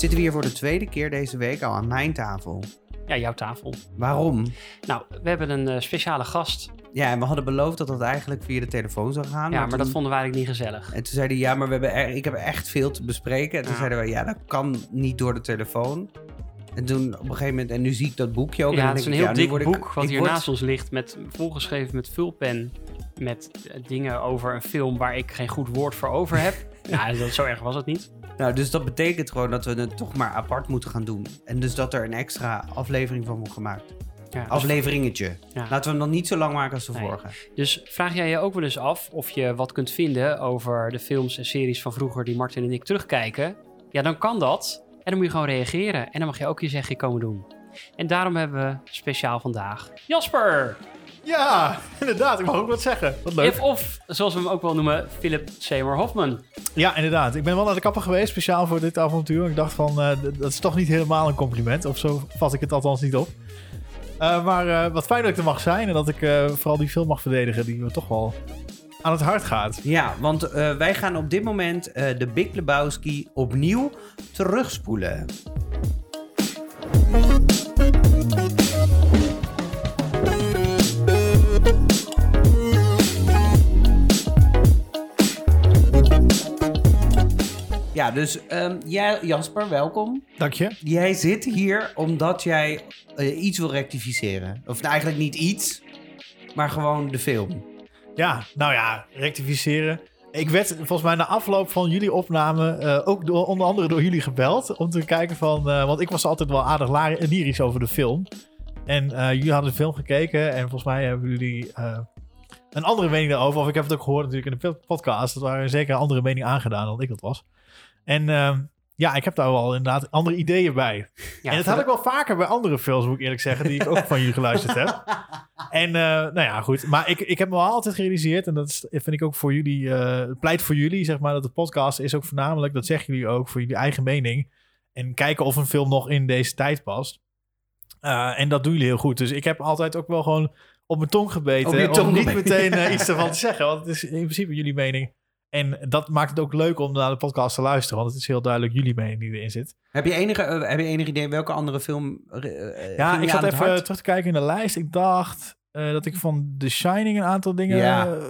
zitten we hier voor de tweede keer deze week al aan mijn tafel. Ja, jouw tafel. Waarom? Nou, we hebben een eh, speciale gast. Ja, en we hadden beloofd dat dat eigenlijk via de telefoon zou gaan. Ja, maar dat vonden we eigenlijk niet gezellig. En toen zeiden ja, maar we hebben er- ik heb echt veel te bespreken. En toen Ja. zeiden we, ja, dat kan niet door de telefoon. En toen op een gegeven moment, en nu zie ik dat boekje ook. en Ja, het is een heel ja, dik word ik- boek wat hier word- naast ons ligt. Met, volgeschreven met vulpen. Met eh, dingen over een film waar ik geen goed woord voor over heb. ja, dat, zo erg was het niet. Nou, dus dat betekent gewoon dat we het toch maar apart moeten gaan doen. En dus dat er een extra aflevering van wordt gemaakt. Ja, dus, Afleveringetje. Ja. Laten we hem dan niet zo lang maken als de Nee. vorige. dus vraag jij je ook wel eens af of je wat kunt vinden over de films en series van vroeger die Martin en ik terugkijken? Ja, dan kan dat. En dan moet je gewoon reageren. En dan mag je ook je zegje komen doen. En daarom hebben we speciaal vandaag Jasper. Ja, inderdaad. Ik mag ook wat zeggen. Wat leuk. Of, of zoals we hem ook wel noemen, Philip Seymour Hoffman. Ja, inderdaad. Ik ben wel naar de kapper geweest, speciaal voor dit avontuur. Ik dacht van, eh, dat is toch niet helemaal een compliment. Of zo vat ik het althans niet op. Eh, maar eh, wat fijn dat ik er mag zijn. En dat ik eh, vooral die film mag verdedigen die me toch wel aan het hart gaat. Ja, want eh, wij gaan op dit moment eh, de Big Lebowski opnieuw terugspoelen. Ja, dus ehm, jij, Jasper, welkom. Dank je. Jij zit hier omdat jij eh, iets wil rectificeren. Of nou, eigenlijk niet iets, maar gewoon de film. Ja, nou ja, rectificeren. Ik werd volgens mij na afloop van jullie opname eh, ook door, onder andere door jullie gebeld. Om te kijken van, eh, want ik was altijd wel aardig lyrisch over de film. En jullie hadden de film gekeken en volgens mij hebben jullie een andere mening daarover. Of ik heb het ook gehoord natuurlijk in de podcast. Dat waren zeker een andere mening aangedaan dan ik dat was. En ehm, ja, ik heb daar wel inderdaad andere ideeën bij. Ja, en dat had ik wel vaker bij andere films, moet ik eerlijk zeggen, die ik ook van jullie geluisterd heb. En eh, nou ja, goed. Maar ik, ik heb me wel altijd gerealiseerd, en dat is, vind ik ook voor jullie, eh, pleit voor jullie, zeg maar, dat de podcast is ook voornamelijk, dat zeggen jullie ook, voor jullie eigen mening. En kijken of een film nog in deze tijd past. Eh, en dat doen jullie heel goed. Dus ik heb altijd ook wel gewoon op mijn tong gebeten. Tong om niet gebeten. meteen iets ervan te zeggen. Want het is in principe jullie mening. En dat maakt het ook leuk om naar de podcast te luisteren. Want het is heel duidelijk jullie mening die erin zit. Heb je enige, eh, heb je enig idee welke andere film... eh, Ja, ging ik zat even terug te kijken in de lijst. Ik dacht eh, dat ik van The Shining een aantal dingen Ja. eh,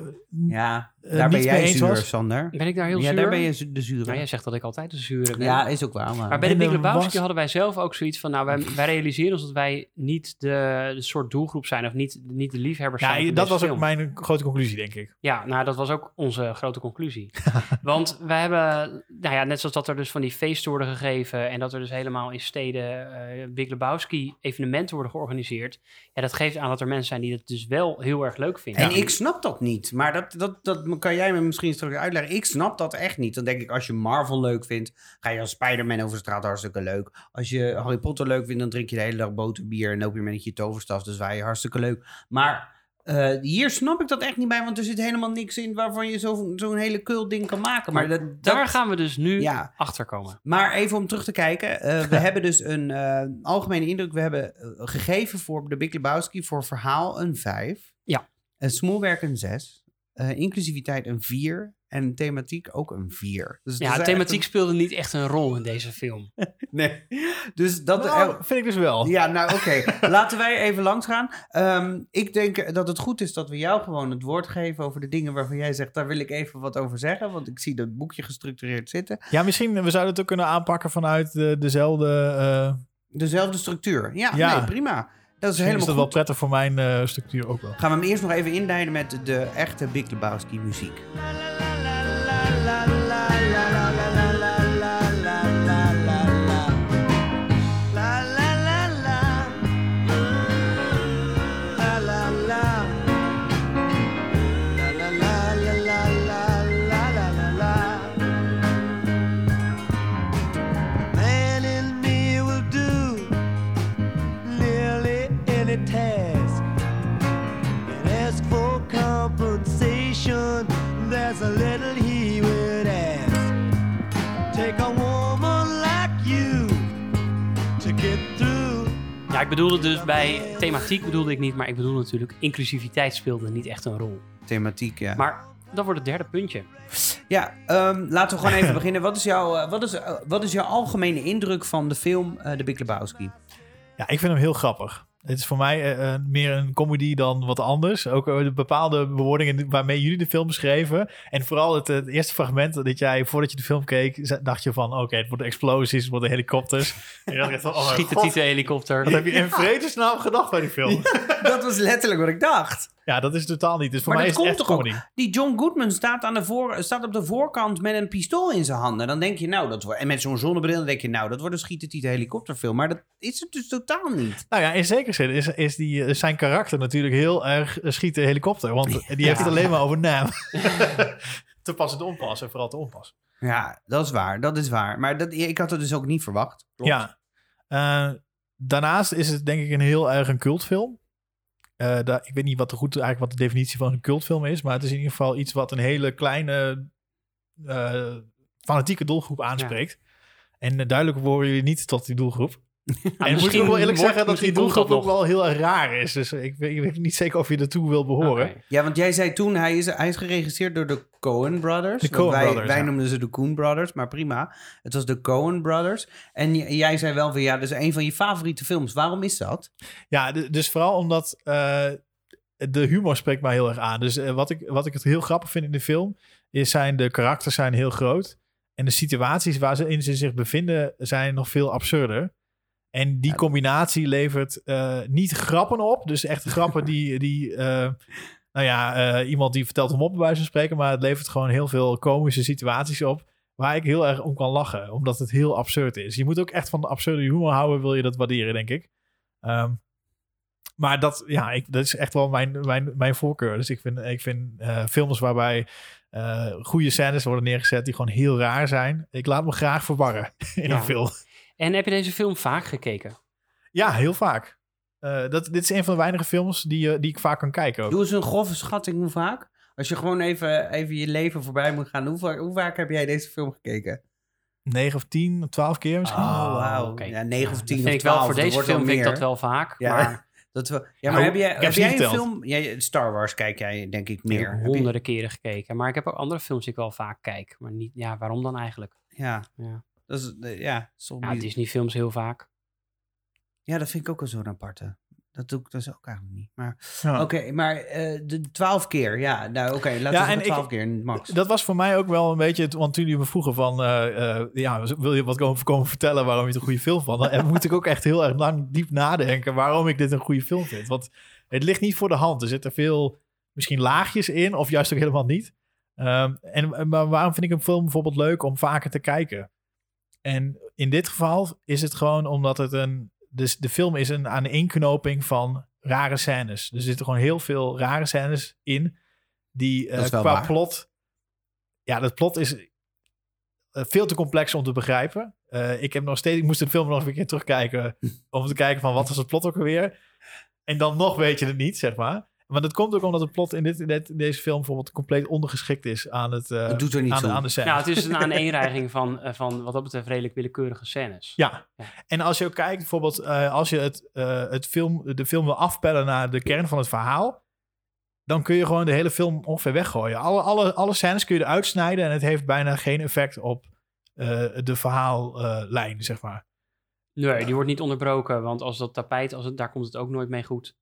Ja, eh, daar ben jij zuur, was. Sander. Ben ik daar heel ja, zuur? daar ben je de zure. Nou, jij zegt dat ik altijd de zure ben. Ja, is ook waar. Maar, Maar bij de Big Lebowski was- hadden wij zelf ook zoiets van... Nou, wij, wij realiseren ons dat wij niet de, de soort doelgroep zijn... of niet, niet de liefhebbers zijn Ja, van dat was ook mijn grote conclusie, denk ik. Ja, nou, dat was ook onze grote conclusie. Want we hebben, nou ja, net zoals dat er dus van die feesten worden gegeven... en dat er dus helemaal in steden eh Big Lebowski evenementen worden georganiseerd... ja, dat geeft aan dat er mensen zijn die het dus wel heel erg leuk vinden. En ik snap dat niet. Maar dat, dat, dat kan jij me misschien straks uitleggen. Ik snap dat echt niet. Dan denk ik, als je Marvel leuk vindt, ga je als Spider-Man over de straat hartstikke leuk. Als je Harry Potter leuk vindt, dan drink je de hele dag boterbier en loop je met je toverstaf. Dus wij hartstikke leuk. Maar eh, hier snap ik dat echt niet bij, want er zit helemaal niks in waarvan je zo- zo'n hele kul ding kan maken. Maar, dat, dat- Daar gaan we dus nu Ja. achter komen. Maar even om terug te kijken. eh, we hebben dus een eh, algemene indruk. We hebben gegeven voor de Big Lebowski voor verhaal een 5. Ja. Een smoelwerk een 6. Inclusiviteit een 4. En thematiek ook een 4. Dus Ja, thematiek speelde niet echt een rol in deze film. Nee. Dus dat... Nou, eh, vind ik dus wel. ja, nou oké. Laten wij even langs gaan. Ehm, ik denk dat het goed is dat we jou gewoon het woord geven over de dingen waarvan jij zegt, daar wil ik even wat over zeggen. Want ik zie dat boekje gestructureerd zitten. Ja, misschien, we zouden het ook kunnen aanpakken vanuit de, dezelfde... eh Dezelfde structuur. Ja, Ja. nee, prima. Dat is helemaal is dat goed. wel prettig voor mijn eh, structuur ook wel. Gaan we hem eerst nog even indijden met de echte Big Lebowski muziek. Ik bedoelde dus bij thematiek bedoelde ik niet, maar ik bedoel natuurlijk inclusiviteit speelde niet echt een rol. Thematiek, ja. Maar Dat wordt het derde puntje. Ja, ehm, laten we gewoon even beginnen. Wat is, jouw, eh, wat, is, eh, wat is jouw algemene indruk van de film eh The Big Lebowski? Ja, ik vind hem heel grappig. Het is voor mij eh, eh, meer een comedy dan wat anders. Ook eh, de bepaalde bewoordingen waarmee jullie de film beschreven. En vooral het, het eerste fragment dat jij, voordat je de film keek, dacht je van... Oké, het worden explosies, het worden helikopters. En je dacht echt van, oh Schiet de god, titelhelikopter. Wat heb je in vredesnaam gedacht bij die film? dat was letterlijk wat ik dacht. Ja, dat is totaal niet. Dus voor Maar mij dat is het echt ook? comedy. Die John Goodman staat, aan de voor, staat op de voorkant met een pistool in zijn handen. Dan denk je, nou, dat wordt... En met zo'n zonnebril dan denk je, nou, dat wordt een schieten helikopterfilm. Maar dat is het dus totaal niet. Nou ja, in zekere zin is, is die, is zijn karakter natuurlijk heel erg eh, schieten helikopter. Want die heeft het alleen maar over naam. te pas en te onpas en vooral te onpas. Ja, dat is waar. Dat is waar. Maar dat, ik had het dus ook niet verwacht. Klopt. Ja. Eh, daarnaast is het denk ik een heel erg een cultfilm. Eh, daar, ik weet niet wat de, goed, eigenlijk wat de definitie van een cultfilm is. Maar het is in ieder geval iets wat een hele kleine eh, fanatieke doelgroep aanspreekt. En eh, duidelijk behoren jullie niet tot die doelgroep. En moet ik wel eerlijk wordt- zeggen dat die doelgroep ook wel heel erg raar is. Dus ik weet, ik weet niet zeker of je ertoe wil behoren. Ja, want jij zei toen, hij is, hij is geregisseerd door de Coen Brothers. De Coen wij, Brothers, Wij ja. noemden ze de Coen Brothers, maar prima. Het was de Coen Brothers. En jij zei wel van, ja, dat is een van je favoriete films. Waarom is dat? Ja, dus vooral omdat eh, de humor spreekt mij heel erg aan. Dus eh, wat, ik, wat ik het heel grappig vind in de film, is zijn de karakters zijn heel groot. En de situaties waar ze in ze zich bevinden zijn nog veel absurder. En die combinatie levert eh, niet grappen op. Dus echt grappen die, die eh, nou ja, eh, iemand die vertelt hem op bij wijze van spreken. Maar het levert gewoon heel veel komische situaties op. Waar ik heel erg om kan lachen. Omdat het heel absurd is. Je moet ook echt van de absurde humor houden. Wil je dat waarderen, denk ik. Ehm, maar dat, ja, ik, dat is echt wel mijn, mijn, mijn voorkeur. Dus ik vind, ik vind films waarbij goede scènes worden neergezet die gewoon heel raar zijn. Ik laat me graag verwarren in Ja. een film. En heb je deze film vaak gekeken? Ja, heel vaak. Eh, dat, dit is een van de weinige films die, eh, die ik vaak kan kijken. Ook. Doe eens een grove schatting, hoe vaak? Als je gewoon even, even je leven voorbij moet gaan. Hoe vaak, hoe vaak heb jij deze film gekeken? 9 of 10, 12 keer misschien. Oh, wauw. oké. Ja, 9 of Dat 10 vind of ik wel 12. voor deze wordt film vind ik dat wel vaak. Ja. Maar Dat we, ja, maar Nou, heb, jij, ik heb jij een geteld. film... Jij, Star Wars kijk jij denk ik ik meer. je- honderden keren gekeken. Maar ik heb ook andere films die ik wel vaak kijk. Maar niet, ja, waarom dan eigenlijk? Ja, Ja, dat is, eh, ja, toch ja niet- Disney films heel vaak. ja, dat vind ik ook wel zo'n aparte. Dat doe ik dus ook eigenlijk niet. Maar Ja. oké, maar eh, de 12 keer. Ja, nou oké, laten Ja, we en de 12 ik- keer, Max. Dat was voor mij ook wel een beetje, het- want toen jullie me vroegen van, eh, eh, ja, wil je wat komen, komen vertellen waarom je het een goede film vond? Dan moet ik ook echt heel erg lang diep nadenken waarom ik dit een goede film vind. Want het ligt niet voor de hand. Er zitten veel, misschien laagjes in, of juist ook helemaal niet. Ehm, en maar waarom vind ik een film bijvoorbeeld leuk om vaker te kijken? En in dit geval is het gewoon omdat het een, dus de film is een aaneenknoping van rare scènes. Er zitten gewoon heel veel rare scènes in die eh, qua waar. plot ja, dat plot is eh, veel te complex om te begrijpen. Eh, ik heb nog steeds, ik moest de film nog een keer terugkijken om te kijken van wat was het plot ook alweer. En dan nog weet je het niet, zeg maar. Maar dat komt ook omdat het plot in, dit, in, dit- in deze film bijvoorbeeld compleet ondergeschikt is aan het eh, Dat doet er niet aan, de, toe. aan de scène. Ja, het is een aaneenreiging van, eh, van wat dat betreft redelijk willekeurige scènes. Ja. Ja. En als je ook kijkt, bijvoorbeeld, eh, als je het, eh, het film, de film wil afpellen naar de kern van het verhaal, dan kun je gewoon de hele film ongeveer weggooien. Alle, alle, alle scènes kun je eruit snijden en het heeft bijna geen effect op eh, de verhaallijn, zeg maar. Nee, die wordt niet onderbroken, want als dat tapijt, als het, daar komt het ook nooit mee goed.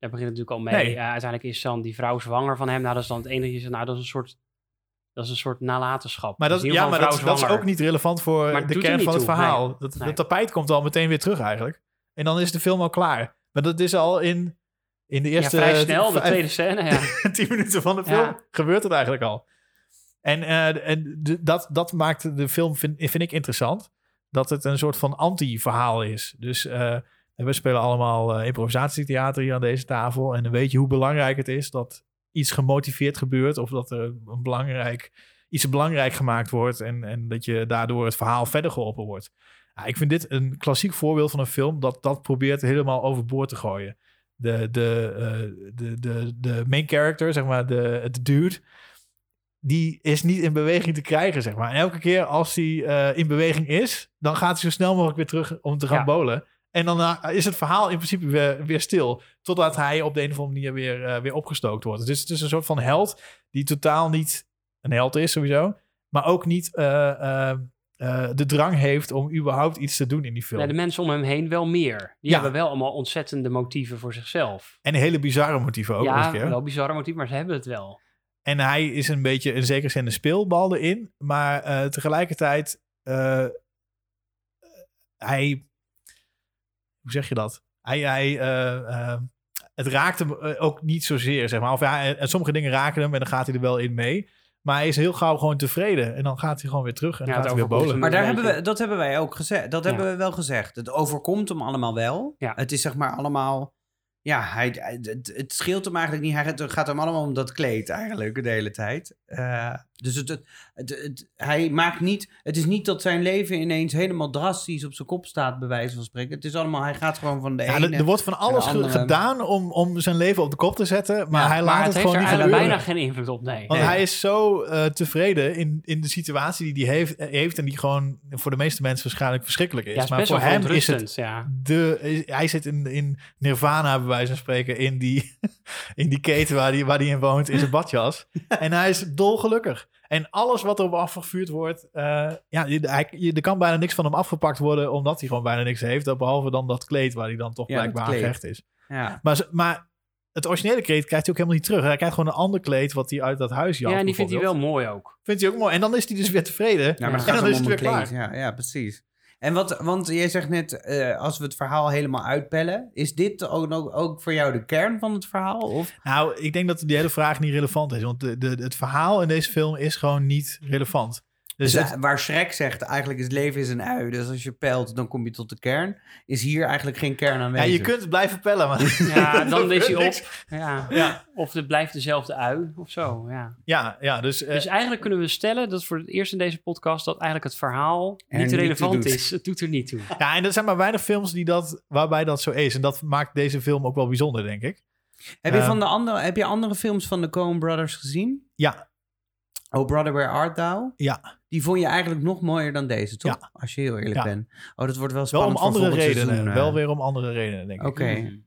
Daar begint het natuurlijk al mee. Nee. Uiteindelijk is dan die vrouw zwanger van hem. Nou, dat is dan het enige. Nou, dat is een soort, dat is een soort nalatenschap. Maar, Dus dat, ieder ja, maar dat, is ook niet relevant voor Maar de er kern van het toe, verhaal. nee. Dat, Nee. dat tapijt komt al meteen weer terug eigenlijk. En dan is de film al klaar. Maar dat is al in, in de eerste... ja, vrij snel, de tweede scène. Ja. 10 minuten van de film Ja. gebeurt het eigenlijk al. En, eh, en dat, dat maakt de film, vind, vind ik interessant. Dat het een soort van anti-verhaal is. Dus we spelen allemaal eh, improvisatietheater hier aan deze tafel. En dan weet je hoe belangrijk het is dat iets gemotiveerd gebeurt. Of dat er een belangrijk, iets belangrijk gemaakt wordt. En, en dat je daardoor het verhaal verder geholpen wordt. Ja, ik vind dit een klassiek voorbeeld van een film dat dat probeert helemaal overboord te gooien de, de, eh, de, de, de main character, zeg maar, de, de dude, die is niet in beweging te krijgen, zeg maar. En elke keer als hij eh, in beweging is, dan gaat hij zo snel mogelijk weer terug om te gaan Ja. bowlen. En dan eh, is het verhaal in principe weer, weer stil. Totdat hij op de een of andere manier weer, eh, weer opgestookt wordt. Dus het is een soort van held die totaal niet een held is sowieso. Maar ook niet eh, de drang heeft om überhaupt iets te doen in die film. Ja, de mensen om hem heen wel meer. Die Ja. hebben wel allemaal ontzettende motieven voor zichzelf. En hele bizarre motieven ook ja, keer. wel bizarre motieven, maar ze hebben het wel. En hij is een beetje in zekere zin een speelbal erin. Maar tegelijkertijd, hij, hoe zeg je dat? Hij, hij, eh, eh, het raakt hem eh, ook niet zozeer, zeg maar. Of ja, en sommige dingen raken hem en dan gaat hij er wel in mee. Maar hij is heel gauw gewoon tevreden. En dan gaat hij gewoon weer terug en Ja, gaat hij weer bolen. Maar daar hebben we, dat hebben wij ook gezegd. Dat Ja. hebben we wel gezegd. Het overkomt hem allemaal wel. Ja. Het is zeg maar allemaal... Ja, hij, het, het scheelt hem eigenlijk niet. Hij gaat, het gaat hem allemaal om dat kleed eigenlijk de hele tijd. Eh, dus het, het, het, het- hij maakt niet... Het is niet dat zijn leven ineens helemaal drastisch op zijn kop staat, bij wijze van spreken. Het is allemaal... Hij gaat gewoon van de Ja, ene... er, er wordt van alles gedaan om, om zijn leven op de kop te zetten. Maar Ja, hij laat maar het, heeft gewoon niet eigenlijk gebeuren. bijna geen invloed op, nee. Want Nee. hij is zo eh, tevreden in, in de situatie die hij heeft, eh, heeft. En die gewoon voor de meeste mensen waarschijnlijk verschrikkelijk is. ja, is maar best voor wel hem is het de, is- hij zit in, in Nirvana, bij wijze van spreken, in die, in die keten waar hij waar die in woont, in zijn badjas. en hij is dolgelukkig. En alles wat erop afgevuurd wordt, eh, ja, je- hij, je, er kan bijna niks van hem afgepakt worden, omdat hij gewoon bijna niks heeft. Behalve dan dat kleed waar hij dan toch Ja, blijkbaar aan gehecht is. Ja. Maar, maar het originele kleed krijgt hij ook helemaal niet terug. Hij krijgt gewoon een ander kleed wat hij uit dat huis Ja, jat, en die vindt hij wel mooi ook. Vindt hij ook mooi. En dan is hij dus weer tevreden. Ja, maar Ja. het En gaat dan is het weer kleed. Ja, ja, precies. En wat, want jij zegt net, eh, als we het verhaal helemaal uitpellen, is dit ook, ook, ook voor jou de kern van het verhaal? Of? Nou, ik denk dat die hele vraag niet relevant is. Want de, de, het verhaal in deze film is gewoon niet relevant. Dus Dus het- eh, waar Shrek zegt, eigenlijk is het leven is een ui. Dus als je pelt, dan kom je tot de kern. Is hier eigenlijk geen kern ja, aanwezig. je kunt blijven pellen, maar... Ja, dan is hij op. Ja. Ja, Of het blijft dezelfde ui, of zo, ja. ja, ja dus... eh, Dus eigenlijk kunnen we stellen, dat voor het eerst in deze podcast, dat eigenlijk het verhaal Er niet niet relevant is. Het doet er niet toe. ja, en er zijn maar weinig films die dat, waarbij dat zo is. En dat maakt deze film ook wel bijzonder, denk ik. heb, je Ehm, van de andere, heb je andere films van de Coen Brothers gezien? Ja, Oh Brother, Where Art Thou? ja. Die vond je eigenlijk nog mooier dan deze, toch? Ja. Als je heel eerlijk Ja. bent. Oh, dat wordt wel Wel spannend om andere redenen. seizoen, eh. Wel weer om andere redenen, denk ik. Oké. Die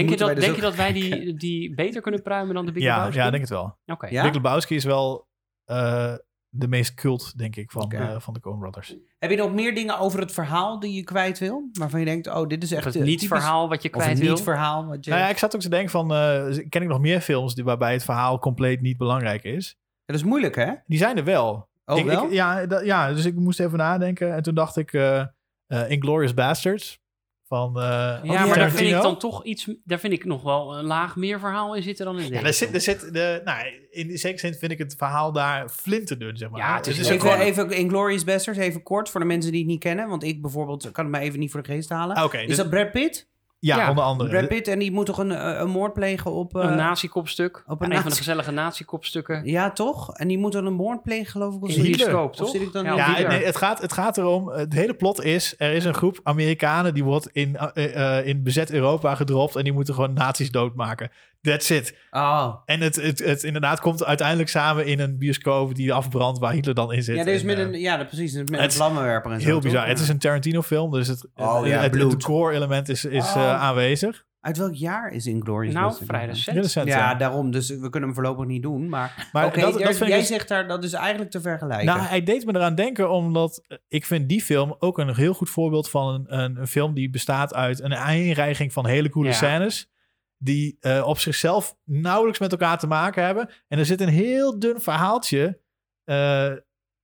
Denk, je dat, dus denk ook je dat wij die, die beter kunnen pruimen dan de Big Ja, Lebowski? ja, denk het wel. Oké. Ja? Big Lebowski is wel eh, de meest cult, denk ik, van, eh, van de Coen Brothers. Heb je nog meer dingen over het verhaal die je kwijt wil? Waarvan je denkt, oh, dit is Of echt het typisch- niet-verhaal wat je Of kwijt een wil. niet-verhaal. Wat je... Nou ja, ik zat ook te denken van, eh, ken ik nog meer films die, waarbij het verhaal compleet niet belangrijk is? Dat is moeilijk, hè? Die zijn er wel. Oh, ik, wel? Ik, ja, ja, dus ik moest even nadenken. En toen dacht ik uh, uh, Inglourious Bastards. Van, uh, ja, maar daar vind ik dan toch iets... Daar vind ik nog wel een laag meer verhaal in zitten dan in Ja, deze. er zit, er zit de, nou, in zekere zin vind ik het verhaal daar flinterdun, zeg maar. Ja, het is Dus wel- ook even, even Inglourious Basterds, even kort voor de mensen die het niet kennen. Want ik bijvoorbeeld kan het me even niet voor de geest halen. Ah, is dus- dat Brad Pitt? Ja, ja, onder andere. Brad Pitt en die moet toch een, eh, een moord plegen op... eh, een nazi-kopstuk. op Een, een van de nazi- gezellige nazi-kopstukken. Ja, toch? En die moet dan een moord plegen, geloof ik. Of In Hitler. bioscoop, Of toch? zit ik dan Ja, niet- Ja, nee, het, gaat, het gaat erom, het hele plot is, er is een groep Amerikanen die wordt in, eh, eh, in bezet Europa gedropt en die moeten gewoon nazi's doodmaken. That's it. Oh. En het, het, het inderdaad komt uiteindelijk samen in een bioscoop die afbrandt waar Hitler dan in zit. Ja, dit is En, met eh, een, ja, dat- precies. Met het een is vlammenwerper en zo. Heel bizar. Ja. Het is een Tarantino film, dus het, Oh, het, ja, het, bloed. het core element is, is Oh. eh, aanwezig. Uit welk jaar is Inglourious Nou, Basterds? vrij recent. Ja, ja. daarom. Dus we kunnen hem voorlopig niet doen. Maar, Maar dat, dat jij- vind ik jij dus- zegt daar, dat is eigenlijk te vergelijken. Nou, hij deed me eraan denken omdat eh, ik vind die film ook een heel goed voorbeeld van een, een, een film die bestaat uit een aanreiging van hele coole Ja. scènes. Die eh, op zichzelf nauwelijks met elkaar te maken hebben. En er zit een heel dun verhaaltje eh,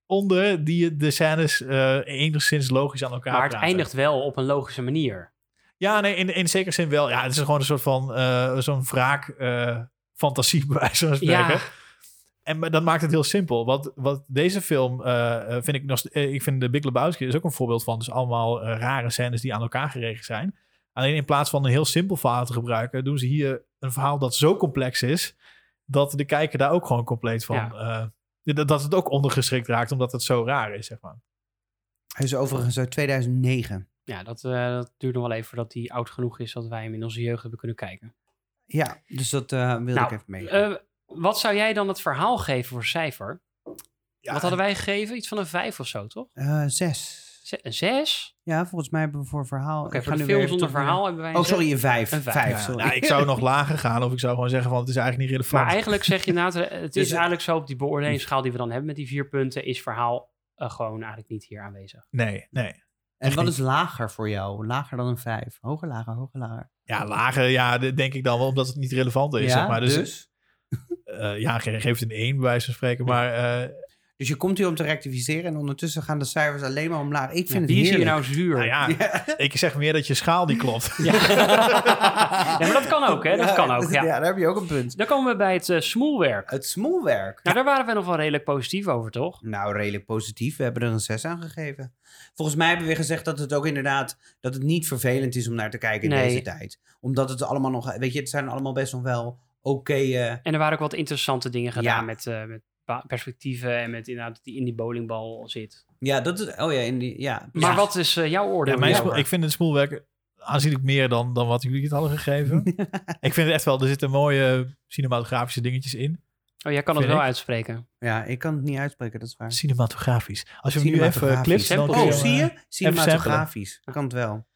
onder die de scènes eh, enigszins logisch aan elkaar Maar het praten. eindigt wel op een logische manier. Ja, nee, in, in zekere zin wel. Ja, het is gewoon een soort van zo'n wraak fantasie bij wijze van spreken. Ja. En dat maakt het heel simpel. Wat, wat deze film vind ik nog... ik vind de Big Lebowski is ook een voorbeeld van. Dus allemaal rare scènes die aan elkaar geregeld zijn. Alleen in plaats van een heel simpel verhaal te gebruiken... doen ze hier een verhaal dat zo complex is... dat de kijker daar ook gewoon compleet van... Ja. eh, dat, dat het ook ondergeschikt raakt, omdat het zo raar is, zeg maar. Hij is overigens uit 2009. Ja, dat, eh, dat duurt nog wel even voordat hij oud genoeg is dat wij hem in onze jeugd hebben kunnen kijken. Ja, dus dat eh, wilde Nou, ik even mee. Eh, wat zou jij dan het verhaal geven voor cijfer? Ja, wat hadden wij gegeven? Iets van een vijf of zo, toch? Eh, zes. Z- Een zes? Ja, volgens mij hebben we voor verhaal... Oké, nu film zonder verhaal hebben wij Oh, sorry, een vijf. Een vijf. vijf, Ja, sorry. nou, ik zou nog lager gaan of ik zou gewoon zeggen van het is eigenlijk niet relevant. Maar eigenlijk zeg je eh, het Dus, is eh, eigenlijk zo op die beoordelingsschaal die we dan hebben met die vier punten, is verhaal eh, gewoon eigenlijk niet hier aanwezig. Nee, nee. En wat is lager voor jou? Lager dan een vijf? Hoger, lager, hoger, lager. Ja, lager, ja, dat denk ik dan wel, omdat het niet relevant is, ja, zeg maar. Dus, dus? eh, ja, ge- geef het een 1 bij wijze van spreken. Maar eh, Dus je komt hier om te rectificeren en ondertussen gaan de cijfers alleen maar omlaag. Ik vind Ja, het wie is hier nou zuur? nou ja, ik zeg meer dat je schaal niet klopt. Ja. Ja, maar dat kan ook, hè? Dat kan ook, ja. daar heb je ook een punt. Dan komen we bij het eh, smoelwerk. Het smoelwerk. Nou, daar waren we nog wel redelijk positief over, toch? Nou, redelijk positief. We hebben er een 6 aan gegeven. Volgens mij hebben we gezegd dat het ook inderdaad... dat het niet vervelend is om naar te kijken in Nee. deze tijd. Omdat het allemaal nog... Weet je, het zijn allemaal best nog wel oké... eh, En er waren ook wat interessante dingen gedaan Ja. met, eh, met perspectieven en met inderdaad die in die bowlingbal zit. ja, dat is... Oh ja, in die... Ja, Maar ja. wat is eh, jouw oordeel? Ja, mijn ik vind het smoelwerk aanzienlijk meer dan, dan wat jullie het hadden gegeven. ik vind het echt wel, er zitten mooie cinematografische dingetjes in. Oh, jij kan het wel ik. uitspreken. Ja, ik kan het niet uitspreken, dat is waar. Cinematografisch. Als je hem nu even Cinematografisch. clipt, dan Oh, je zie je? eh, Cinematografisch. Kan het wel.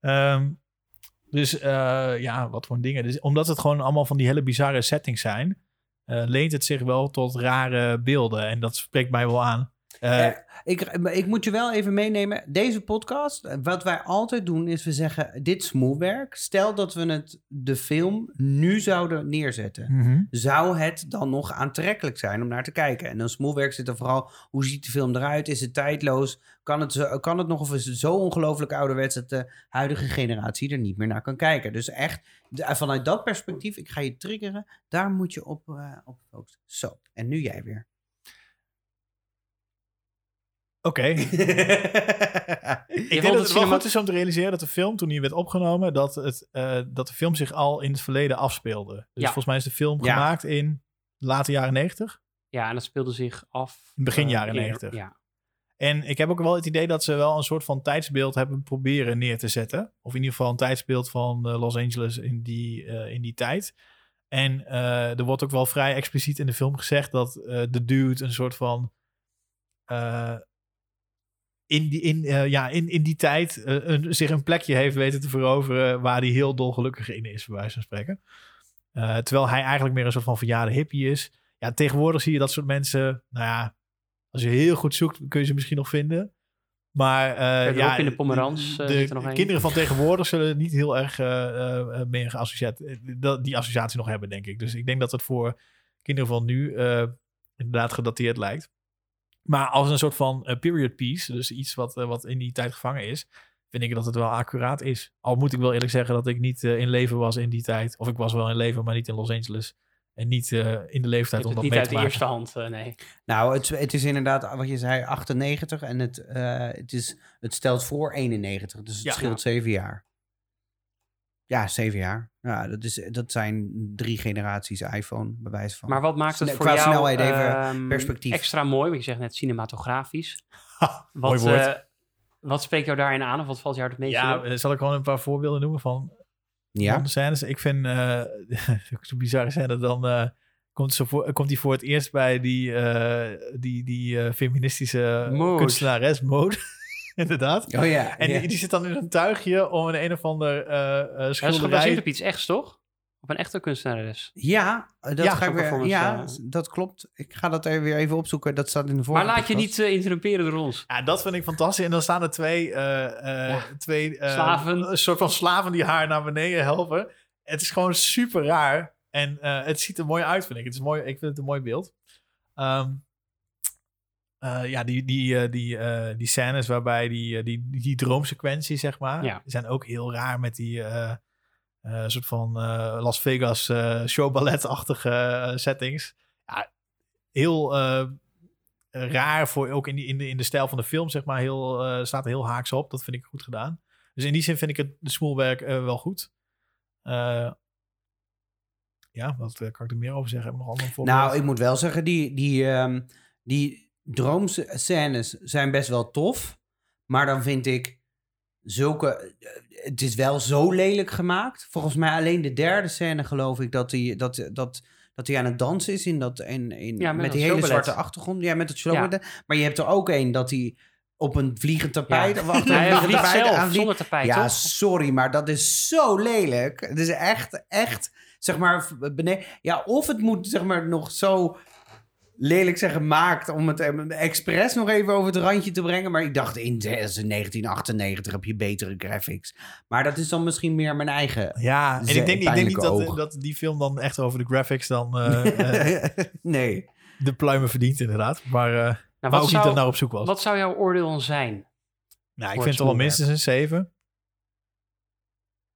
Ehm, dus eh, ja, wat voor dingen. Dus, omdat het gewoon allemaal van die hele bizarre settings zijn, leent het zich wel tot rare beelden. En dat spreekt mij wel aan. Eh, Eh, ik, ik moet je wel even meenemen. Deze podcast, eh, wat wij altijd doen, is we zeggen: dit is smoelwerk. Stel dat we het, de film nu zouden neerzetten. mhm. Zou het dan nog aantrekkelijk zijn om naar te kijken? En dan smoelwerk zit er vooral: hoe ziet de film eruit? Is het tijdloos? Kan het, kan het nog of is het zo ongelooflijk ouderwets dat de huidige generatie er niet meer naar kan kijken? Dus echt, de- vanuit dat perspectief, ik ga je triggeren, daar moet je op, eh, op focussen. Zo, en nu jij weer. Oké. Ik denk dat het wel goed is om te realiseren dat de film, toen die werd opgenomen, dat, het, eh, dat de film zich al in het verleden afspeelde. Dus Ja. volgens mij is de film Ja. gemaakt in de late jaren negentig. Ja, en dat speelde zich af... Begin eh, jaren eerder. 90. Ja. En ik heb ook wel het idee dat ze wel een soort van tijdsbeeld hebben proberen neer te zetten. Of in ieder geval een tijdsbeeld van eh, Los Angeles in die, in die tijd. En er wordt ook wel vrij expliciet in de film gezegd dat de dude een soort van. In, die, in, eh, ja, in, in die tijd een, zich een plekje heeft weten te veroveren waar hij heel dolgelukkig in is, bij wijze van spreken. Eh, terwijl hij eigenlijk meer een soort van verjaarde hippie is. Ja, tegenwoordig zie je dat soort mensen, nou ja, als je heel goed zoekt, kun je ze misschien nog vinden. Maar ja, in de Pomerans, de een. kinderen van tegenwoordig zullen niet heel erg meer geassocieerd, die associatie nog hebben, denk ik. Dus ik denk dat het voor kinderen van nu inderdaad gedateerd lijkt. Maar als een soort van eh, period piece, dus iets wat, eh, wat in die tijd gevangen is, vind ik dat het wel accuraat is. Al moet ik wel eerlijk zeggen dat ik niet eh, in leven was in die tijd. Of ik was wel in leven, maar niet in Los Angeles. En niet eh, in de leeftijd om dat niet mee uit te de maken. eerste hand, eh, nee. Nou, het, het is inderdaad wat je zei, 98 en het, eh, het, is, het stelt voor 91, dus het Ja. scheelt zeven jaar. Ja, zeven jaar. Ja, dat, is, dat zijn drie generaties iPhone, bij wijze van. Maar wat maakt het Sne- voor qua jou snelheid even ehm, perspectief. extra mooi? Want je zegt net cinematografisch. Ha, Wat, mooi woord. eh, wat spreekt jou daarin aan? Of wat valt jou het meest ja, eh, zal ik gewoon een paar voorbeelden noemen van, ja? van de scènes? Ik vind eh zo'n bizarre scène. Dan eh, komt, ze voor, komt hij voor het eerst bij die, eh, die, die eh, feministische Mode. kunstenares, Mode. Inderdaad. Oh ja. En ja. die, die zit dan in een tuigje om een een of ander eh eh, Dat is gebaseerd schilderij... op iets echt, toch? Op een echte kunstenares. ja, dat Ja, ga ik weer. Ja, dat klopt. Ik ga dat even weer even opzoeken. Dat staat in de Maar vorige laat je niet eh, interrumperen door ons. Ja, dat vind ik fantastisch. En dan staan er twee, eh, eh, twee eh, Slaven. een soort van slaven die haar naar beneden helpen. Het is gewoon super raar. En eh, het ziet er mooi uit, vind ik. Het is mooi, ik vind het een mooi beeld. Ehm, eh, ja, die, die, eh, die, eh, die scènes waarbij die, die, die droomsequentie, zeg maar, Ja. zijn ook heel raar met die eh, eh, soort van eh, Las Vegas eh showballet-achtige settings. Ja, heel eh, raar voor ook in, die, in, de, in de stijl van de film, zeg maar, heel, eh, staat er heel haaks op. Dat vind ik goed gedaan. Dus in die zin vind ik het de smoelwerk wel goed. Eh, ja, wat kan ik er meer over zeggen? Heb ik nog andere voorbeelden? Nou, ik moet wel zeggen, die, die, ehm die droomscènes zijn best wel tof. Maar dan vind ik zulke... Het is wel zo lelijk gemaakt. Volgens mij alleen de derde scène geloof ik dat hij dat, dat, dat hij aan het dansen is in dat, in, in, Ja, met die hele showballet. zwarte achtergrond. Ja, met het. Maar je hebt er ook een dat hij op een vliegend tapijt. Ja. Of achter een vliegend tapijt zelf, aan vliegt. zonder tapijt, Ja, toch? sorry, maar dat is zo lelijk. Het is echt, echt, zeg maar, beneden. Ja, of het moet, zeg maar, nog zo lelijk zijn gemaakt om het eh, expres nog even over het randje te brengen. Maar ik dacht, in 1998 heb je betere graphics. Maar dat is dan misschien meer mijn eigen. Ja, en ik denk, ik denk niet dat, dat die film dan echt over de graphics dan eh, eh, nee. de pluimen verdient, inderdaad. Maar, eh Nou, maar wat, ook niet op zoek was. wat zou jouw oordeel dan zijn? nou, ik vind het wel minstens een 7.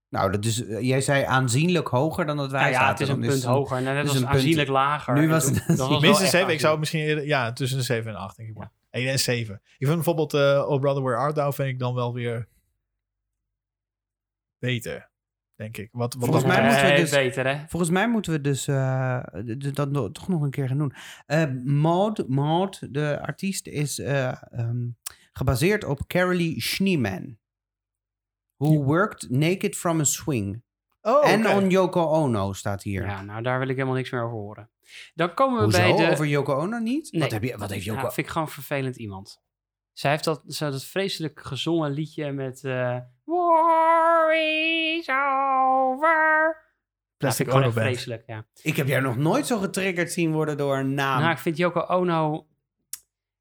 Nou, dat is, eh, jij zei aanzienlijk hoger dan dat wij Nou ja, zaten. het is een Dan punt hoger. En net was een het punt- aanzienlijk lager. Nu En was het- dat Minstens echt 7. Ik zou misschien eerder, ja, tussen een 7 en 8, denk ik maar. En een 7. Ik vind bijvoorbeeld eh Oh Brother Where Art Thou vind ik dan wel weer beter, denk ik. Wat, wat Volgens dat mij moeten we dus- beter, hè? Volgens mij moeten we dus eh, d- dat no- toch nog een keer gaan doen. Eh Maud, Maud, de artiest, is eh, ehm, gebaseerd op Carolee Schneeman. Who worked naked from a swing. Oh, en on Yoko Ono staat hier. Ja, nou daar wil ik helemaal niks meer over horen. Dan komen we Hoezo? bij de... Over Yoko Ono niet? Nee. Wat, heb je, wat heeft Yoko Ja, vind ik gewoon vervelend iemand. Zij heeft dat, ze dat vreselijk gezongen liedje met... eh War is over. Plastic ik gewoon Ono vreselijk, ja. Ik heb jou nog nooit zo getriggerd zien worden door een naam. Nou, ik vind Yoko Ono...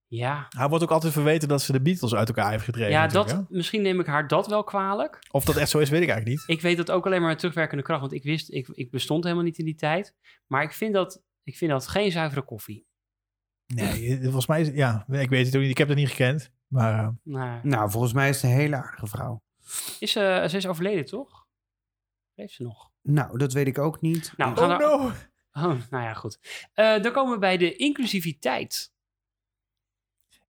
Ja, Hij wordt ook altijd verweten dat ze de Beatles uit elkaar heeft gedreven. ja dat, misschien neem ik haar dat wel kwalijk. Of dat echt zo is, weet ik eigenlijk niet. Ik weet dat ook alleen maar met terugwerkende kracht, want ik wist, ik, ik bestond helemaal niet in die tijd. Maar ik vind dat, ik vind dat geen zuivere koffie. Nee, eh, volgens mij is ja, ik weet het ook niet. Ik heb het niet gekend. Maar eh, Nou, Nou, volgens mij is het een hele aardige vrouw. is, ze ze is overleden, toch? Leeft ze nog? Nou, dat weet ik ook niet. Nou, we oh gaan no. Oh, nou ja, goed. Eh, dan komen we bij de inclusiviteit.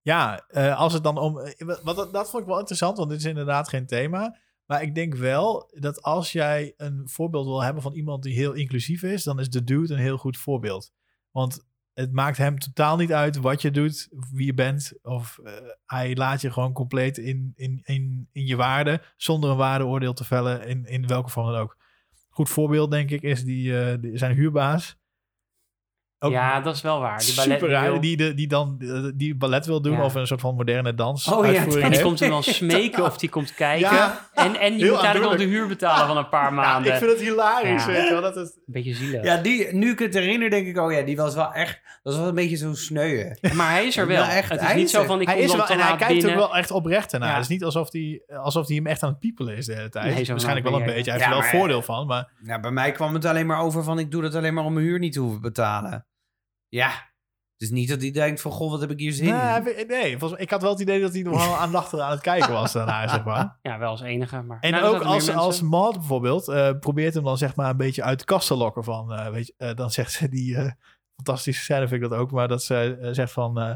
Ja, eh, als het dan om. eh, wat, dat, vond ik wel interessant, want dit is inderdaad geen thema. Maar ik denk wel dat als jij een voorbeeld wil hebben van iemand die heel inclusief is, dan is de dude een heel goed voorbeeld. Want het maakt hem totaal niet uit wat je doet, wie je bent. Of eh, hij laat je gewoon compleet in, in, in, in je waarde, zonder een waardeoordeel te vellen, in, in welke vorm dan ook. Goed voorbeeld, denk ik, is die zijn huurbaas. Ook ja, dat is wel waar. Die ballet, super die raar, wil- die, de, die dan eh, die ballet wil doen Ja. of een soort van moderne dans Oh ja, en die heeft. komt hem dan smeken of die komt kijken. Ja. en, en die Heel moet eigenlijk nog de huur betalen van een paar Ja, maanden. ik vind het hilarisch, Ja. weet je wel. Dat het, Een beetje zielig. Ja, die, nu ik het herinner, denk ik, oh ja, die was wel echt, dat was wel een beetje zo sneu. Maar hij is er Ja, wel. echt, het is hij niet is zo er. van, ik hij kom is er wel, en hij kijkt binnen. ook wel echt oprecht ernaar. Ja. Het is niet alsof hij, alsof hij hem echt aan het piepelen is de hele tijd. Nee, Waarschijnlijk wel een beetje. Hij heeft Ja, er wel voordeel van, maar... Ja, bij mij kwam het alleen maar over van, ik doe dat alleen maar om mijn huur niet te hoeven betalen. Ja, het is niet dat hij denkt van, goh, wat heb ik hier zin Nee, in. nee volgens mij- ik had wel het idee dat hij nog wel aandachtig aan het kijken was daarna, zeg maar. Ja, wel als enige. Maar, En Nou, er ook zaten meer als, mensen. als Maud bijvoorbeeld eh, probeert hem dan zeg maar een beetje uit de kast te lokken van, eh, weet je, eh, dan zegt ze die eh, fantastische scène vind ik dat ook, maar dat ze eh, zegt van, eh,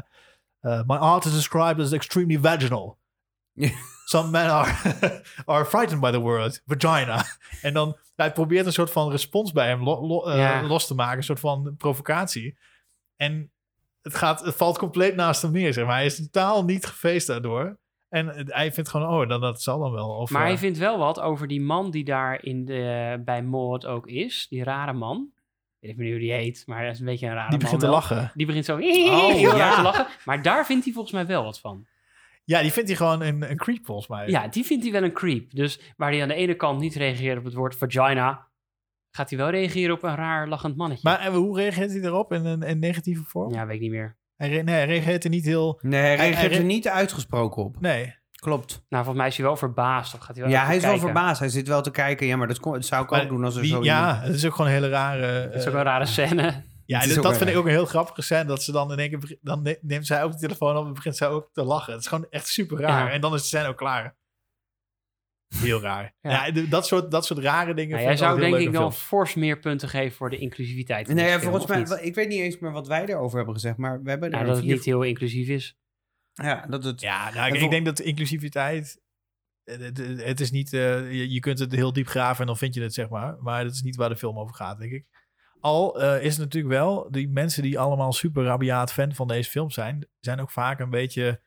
eh, my art is described as extremely vaginal. Ja. Some men are, are frightened by the word vagina. En dan, hij probeert een soort van respons bij hem lo- lo- eh, Ja. los te maken, een soort van provocatie. En het, gaat, het valt compleet naast hem neer, zeg maar. Hij is totaal niet gefeest daardoor. En hij vindt gewoon, oh, dan, dat zal dan wel. Of, Maar eh, hij vindt wel wat over die man die daar in de, bij Maud ook is. Die rare man. Ik weet niet meer hoe die heet, maar dat is een beetje een rare die man begint te lachen. Die begint zo Oh, ja. te lachen. Maar daar vindt hij volgens mij wel wat van. Ja, die vindt hij gewoon een, een creep volgens mij. Ja, die vindt hij wel een creep. Dus waar hij aan de ene kant niet reageert op het woord vagina, gaat hij wel reageren op een raar lachend mannetje. Maar eh, hoe reageert hij erop in een, in negatieve vorm? ja, weet ik niet meer. Hij, re- nee, hij reageert er niet heel... Nee, hij reageert hij- er niet uitgesproken op. Nee. Klopt. Nou, volgens mij is hij wel verbaasd. Of gaat hij wel Ja, hij is wel verbaasd. Hij zit wel te kijken. Ja, maar dat, kon, dat zou ik Maar ook doen als er wie- zo ja, iemand- het is ook gewoon een hele rare... Dat is eh, ook een rare scène. ja, het is dat, dat vind ik ook een heel grappige scène. Dat ze dan in één keer... begint- Dan ne- neemt zij ook de telefoon op en begint zij ook te lachen. Het is gewoon echt super raar. Ja. En dan is de scène ook klaar. Heel raar. Ja. Dat, soort, dat soort rare dingen Nou, jij ik zou denk ik films. fors meer punten geven voor de inclusiviteit. Nee, ja, volgens mij, ik weet niet eens meer wat wij erover hebben gezegd, maar we hebben er Nou, dat het niet heel inclusief is. Ja, dat het... Ja, nou, ik, denk dat inclusiviteit... eh, Het, is niet... eh, je, je kunt het heel diep graven en dan vind je het, zeg maar. Maar dat is niet waar de film over gaat, denk ik. Al eh, is het natuurlijk wel... Die mensen die allemaal super rabiaat fan van deze film zijn... zijn ook vaak een beetje...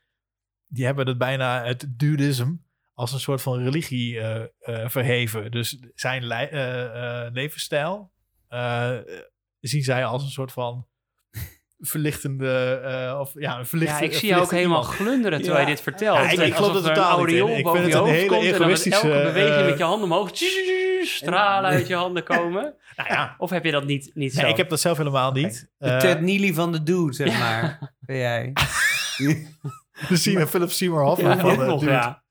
Die hebben het bijna het dudism... als een soort van religie eh, eh, verheven. Dus zijn eh, eh, levensstijl... eh, zien zij als een soort van... verlichtende, eh, of ja, een Ja, ik zie jou ook helemaal iemand. glunderen terwijl Ja. je dit vertelt. Ja, ik- ik geloof dat er een totaal niet in. aureool Ik boven vind je het een hoofd hele egoïstische, elke beweging met je handen omhoog stralen uit je handen komen. Nou ja, Of heb je dat niet, niet zo? nee, ik heb dat zelf helemaal niet. De Ted Neely van de dude, zeg maar. Ben jij. de Philip Seymour Hoffman ja, van Dude.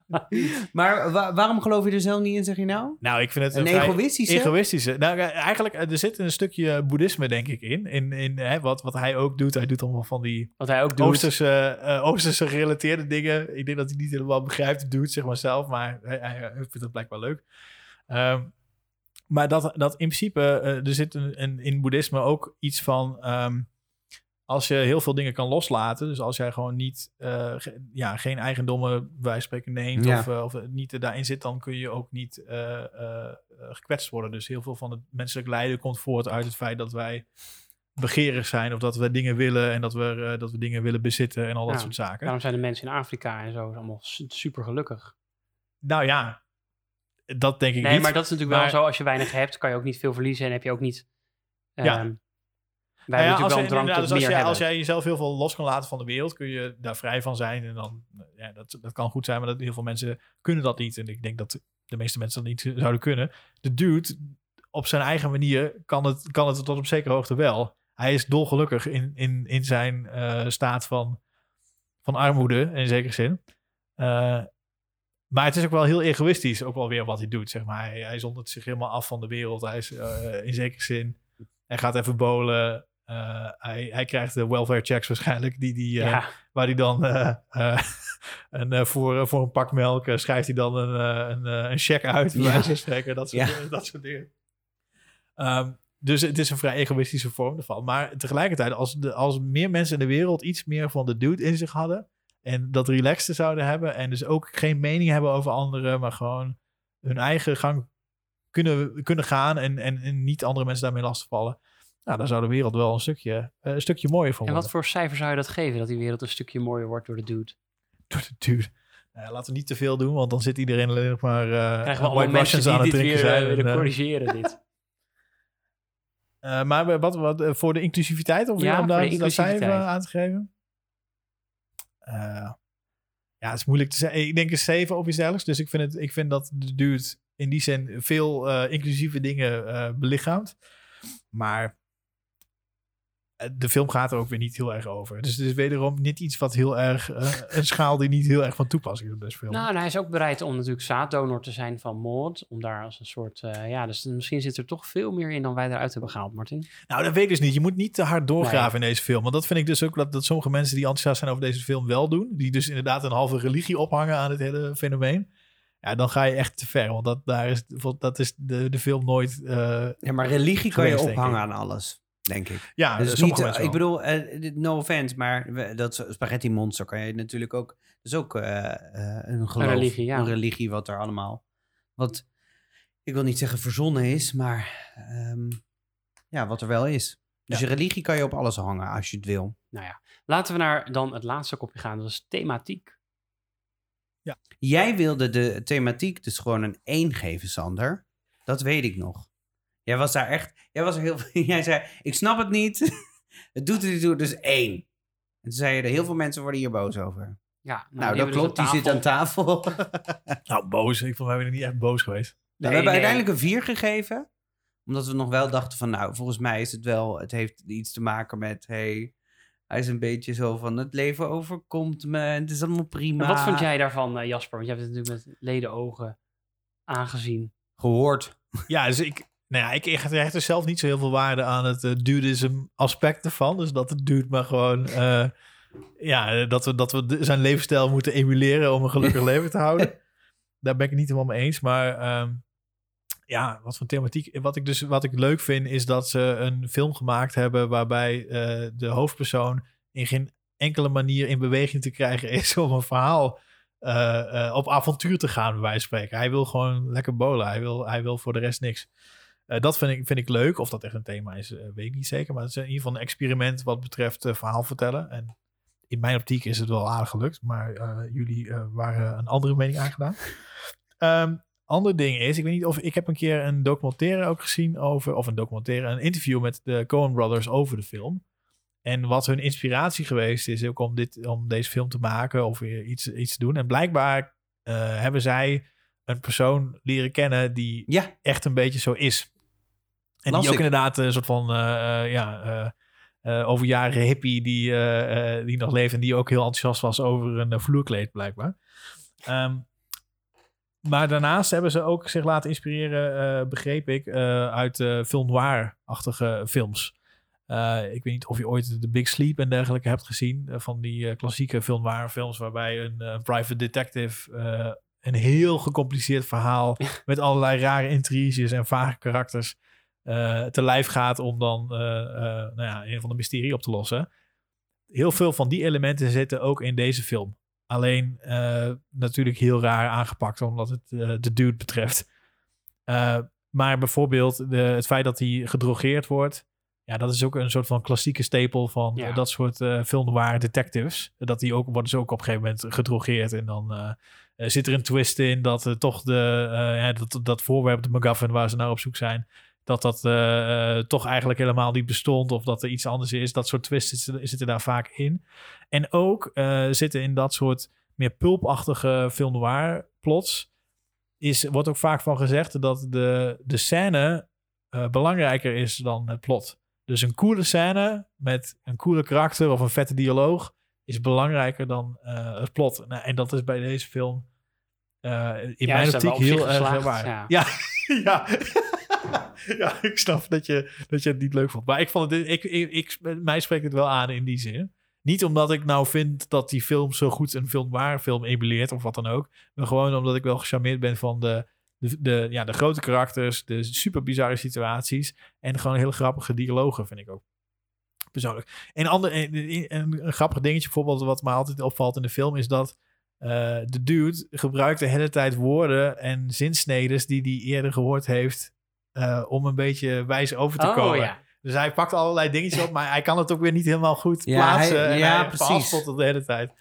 Maar wa- waarom geloof je er zelf niet in, zeg je nou? Nou, ik vind het Een egoïstische? egoïstische. Nou, eigenlijk, eh, er zit een stukje boeddhisme, denk ik, in. In, in hè, wat, wat hij ook doet. Hij doet allemaal van die Wat hij ook doet. Oosterse, eh, Oosterse gerelateerde dingen. Ik denk dat hij niet helemaal begrijpt, doet zeg maar zelf. Maar hij, hij, hij vindt het blijkbaar leuk. Ehm, maar dat, dat in principe, eh, er zit een, een, in boeddhisme ook iets van... ehm, als je heel veel dingen kan loslaten, dus als jij gewoon niet, eh, ge- ja, geen eigendommen bij spreken neemt Ja. of, eh, of het niet daarin zit, dan kun je ook niet eh, eh, eh, gekwetst worden. Dus heel veel van het menselijk lijden komt voort uit het feit dat wij begeerig zijn of dat we dingen willen en dat we, eh, dat we dingen willen bezitten en al dat soort zaken. Daarom zijn de mensen in Afrika en zo allemaal su- super gelukkig. Nou ja, dat denk ik Nee, niet. maar dat is natuurlijk Maar- wel zo. Als je weinig hebt, kan je ook niet veel verliezen en heb je ook niet. Ja. Wij Nou ja, als, je- dus als, jij, als hebben. jij jezelf heel veel los kan laten van de wereld, kun je daar vrij van zijn. En dan, ja, dat, dat kan goed zijn, maar dat, heel veel mensen kunnen dat niet. En ik denk dat de meeste mensen dat niet zouden kunnen. De dude, op zijn eigen manier, kan het, kan het tot op zekere hoogte wel. Hij is dolgelukkig in, in, in zijn eh, staat van, van armoede, in zekere zin. Eh, maar het is ook wel heel egoïstisch, ook wel weer wat hij doet, zeg maar. Hij, hij zondert zich helemaal af van de wereld. Hij is eh, in zekere zin... Hij gaat even bolen. Eh, hij, hij krijgt de welfare checks waarschijnlijk, die, die, eh, waar hij dan een, eh, voor, voor een pak melk schrijft hij dan een, een, een check uit, Ja. spreken. Dat soort, Ja. dingen, dat soort dingen. Ehm, dus het is een vrij egoïstische vorm ervan. Maar tegelijkertijd, als, de, als meer mensen in de wereld iets meer van de dude in zich hadden. En dat relaxte zouden hebben. En dus ook geen mening hebben over anderen. Maar gewoon hun eigen gang kunnen, kunnen gaan. En, en, en niet andere mensen daarmee lastigvallen. Nou, dan zou de wereld wel een stukje, eh, een stukje mooier van en worden. wat voor cijfer zou je dat geven? Dat die wereld een stukje mooier wordt door de dude? door de dude. Ja, laten we niet te veel doen, want dan zit iedereen alleen nog maar eh Krijgen we allemaal White Russians aan het drinken eh, zijn. en, willen eh, corrigeren, dit. eh, maar wat, wat eh, voor de inclusiviteit, of Ja, om daar dat cijfer aan te geven? Eh, ja, het is moeilijk te zeggen. Ik denk een 7 of iets dergelijks. Dus ik vind, het, ik vind dat de dude in die zin veel eh, inclusieve dingen eh belichaamt. Maar eh, de film gaat er ook weer niet heel erg over. Dus het is wederom niet iets wat heel erg... eh, een schaal die niet heel erg van toepassing is op deze film. Nou, en hij is ook bereid om natuurlijk zaaddonor te zijn van Maud. Om daar als een soort... eh, ja, dus misschien zit er toch veel meer in dan wij eruit hebben gehaald, Martin. Nou, dat weet ik dus niet. Je moet niet te hard doorgraven in deze film. Want dat vind ik dus ook dat, dat sommige mensen die enthousiast zijn over deze film wel doen. Die dus inderdaad een halve religie ophangen aan het hele fenomeen. Ja, dan ga je echt te ver. Want dat, daar is, dat is de, de film nooit... eh, Ja, maar religie kan je ophangen aan alles, denk ik. ja, Dus sommige niet, mensen ik bedoel, eh, no offense, maar we- dat spaghetti monster kan je natuurlijk ook... Dat is ook eh, eh, een geloof, religie, ja. een religie wat er allemaal... Wat, ik wil niet zeggen verzonnen is, maar ehm, ja, wat er wel is. Dus je religie kan je op alles hangen als je het wil. Nou ja, laten we naar dan het laatste kopje gaan. Dat is thematiek. Jij wilde de thematiek dus gewoon een 1 geven, Sander. Dat weet ik nog. Jij was daar echt... Jij was er heel... Jij zei, ik snap het niet. het doet het niet toe, dus 1. En toen zei je, er heel veel mensen worden hier boos over. Ja, Nou, die dat hebben klopt. Die dus zit aan tafel. Nou, boos. Ik vond mij niet echt boos geweest. Nou, we hebben nee. uiteindelijk een 4 gegeven. Omdat we nog wel dachten van, nou, volgens mij is het wel... Het heeft iets te maken met, hey, hij is een beetje zo van... Het leven overkomt me en het is allemaal prima. En wat vond jij daarvan, eh, Jasper? Want jij hebt het natuurlijk met ledenogen aangezien. Gehoord. Ja, dus ik... Nou ja, ik hecht er zelf niet zo heel veel waarde aan het uh, aspect ervan. Dus dat het duurt maar gewoon... eh, ja, dat we, dat we zijn levensstijl moeten emuleren om een gelukkig leven te houden. Daar ben ik het niet helemaal mee eens. Maar ehm, ja, wat voor thematiek. Wat ik dus wat ik leuk vind, is dat ze een film gemaakt hebben waarbij eh, de hoofdpersoon in geen enkele manier in beweging te krijgen is om een verhaal op avontuur te gaan, bij wijze van spreken. Hij wil gewoon lekker bolen. Hij wil, hij wil voor de rest niks. Eh, dat vind ik, vind ik leuk. Of dat echt een thema is, eh, weet ik niet zeker. Maar het is in ieder geval een experiment wat betreft eh, verhaal vertellen. En in mijn optiek is het wel aardig gelukt. Maar jullie waren een andere mening aangedaan. Ehm ander ding is, ik weet niet of ik heb een keer een documentaire ook gezien over, of een documentaire, een interview met de Coen Brothers over de film. En wat hun inspiratie geweest is ook om, dit, om deze film te maken of weer iets, iets te doen. En blijkbaar hebben zij een persoon leren kennen die Ja, echt een beetje zo is. En Las die ook inderdaad een soort van eh, eh, ja, eh, eh, overjarige hippie die, eh, eh, die nog leeft en die ook heel enthousiast was over een eh, vloerkleed blijkbaar. Ehm, maar daarnaast hebben ze ook zich laten inspireren, eh, begreep ik, eh, uit eh film noir-achtige films. Eh, ik weet niet of je ooit The Big Sleep en dergelijke hebt gezien. eh, van die eh, klassieke film noir films waarbij een eh, private detective eh, een heel gecompliceerd verhaal met allerlei rare intriges en vage karakters eh, te lijf gaat om dan eh, eh, nou ja, een van de mysterie op te lossen. Heel veel van die elementen zitten ook in deze film. Alleen eh, natuurlijk heel raar aangepakt, omdat het eh, de dude betreft. Eh, maar bijvoorbeeld de, het feit dat hij gedrogeerd wordt. Ja, dat is ook een soort van klassieke stapel van Ja. eh, dat soort eh film noir detectives. Dat die ook, worden ze ook op een gegeven moment gedrogeerd. En dan eh, eh, zit er een twist in dat eh, toch de, eh, ja, dat, dat voorwerp, de MacGuffin waar ze naar op zoek zijn, dat dat eh, eh, toch eigenlijk helemaal niet bestond. Of dat er iets anders is. Dat soort twists zitten, zitten daar vaak in. En ook eh, zitten in dat soort meer pulpachtige film noir plots. Is, wordt ook vaak van gezegd dat de, de scène belangrijker is dan het plot. Dus een coole scène met een coole karakter of een vette dialoog is belangrijker dan het plot. Nou, en dat is bij deze film in Ja, mijn optiek heel erg waar. ja. Ja, ja. ja, ik snap dat je, dat je het niet leuk vond. Maar ik vond het, ik, ik, mij spreekt het wel aan in die zin. Niet omdat ik nou vind dat die film zo goed een film waar film emuleert of wat dan ook. Maar gewoon omdat ik wel gecharmeerd ben van de, de, de, ja, de grote karakters, de super bizarre situaties. En gewoon hele grappige dialogen, vind ik ook. Persoonlijk. En ander, een, een, een grappig dingetje bijvoorbeeld, wat me altijd opvalt in de film, is dat eh, de dude gebruikt de hele tijd woorden en zinsnedes die hij eerder gehoord heeft. Eh, om een beetje wijs over te Oh komen. ja. Dus hij pakt allerlei dingetjes op, maar hij kan het ook weer niet helemaal goed Ja, plaatsen. hij- en ja, hij precies. de hele tijd.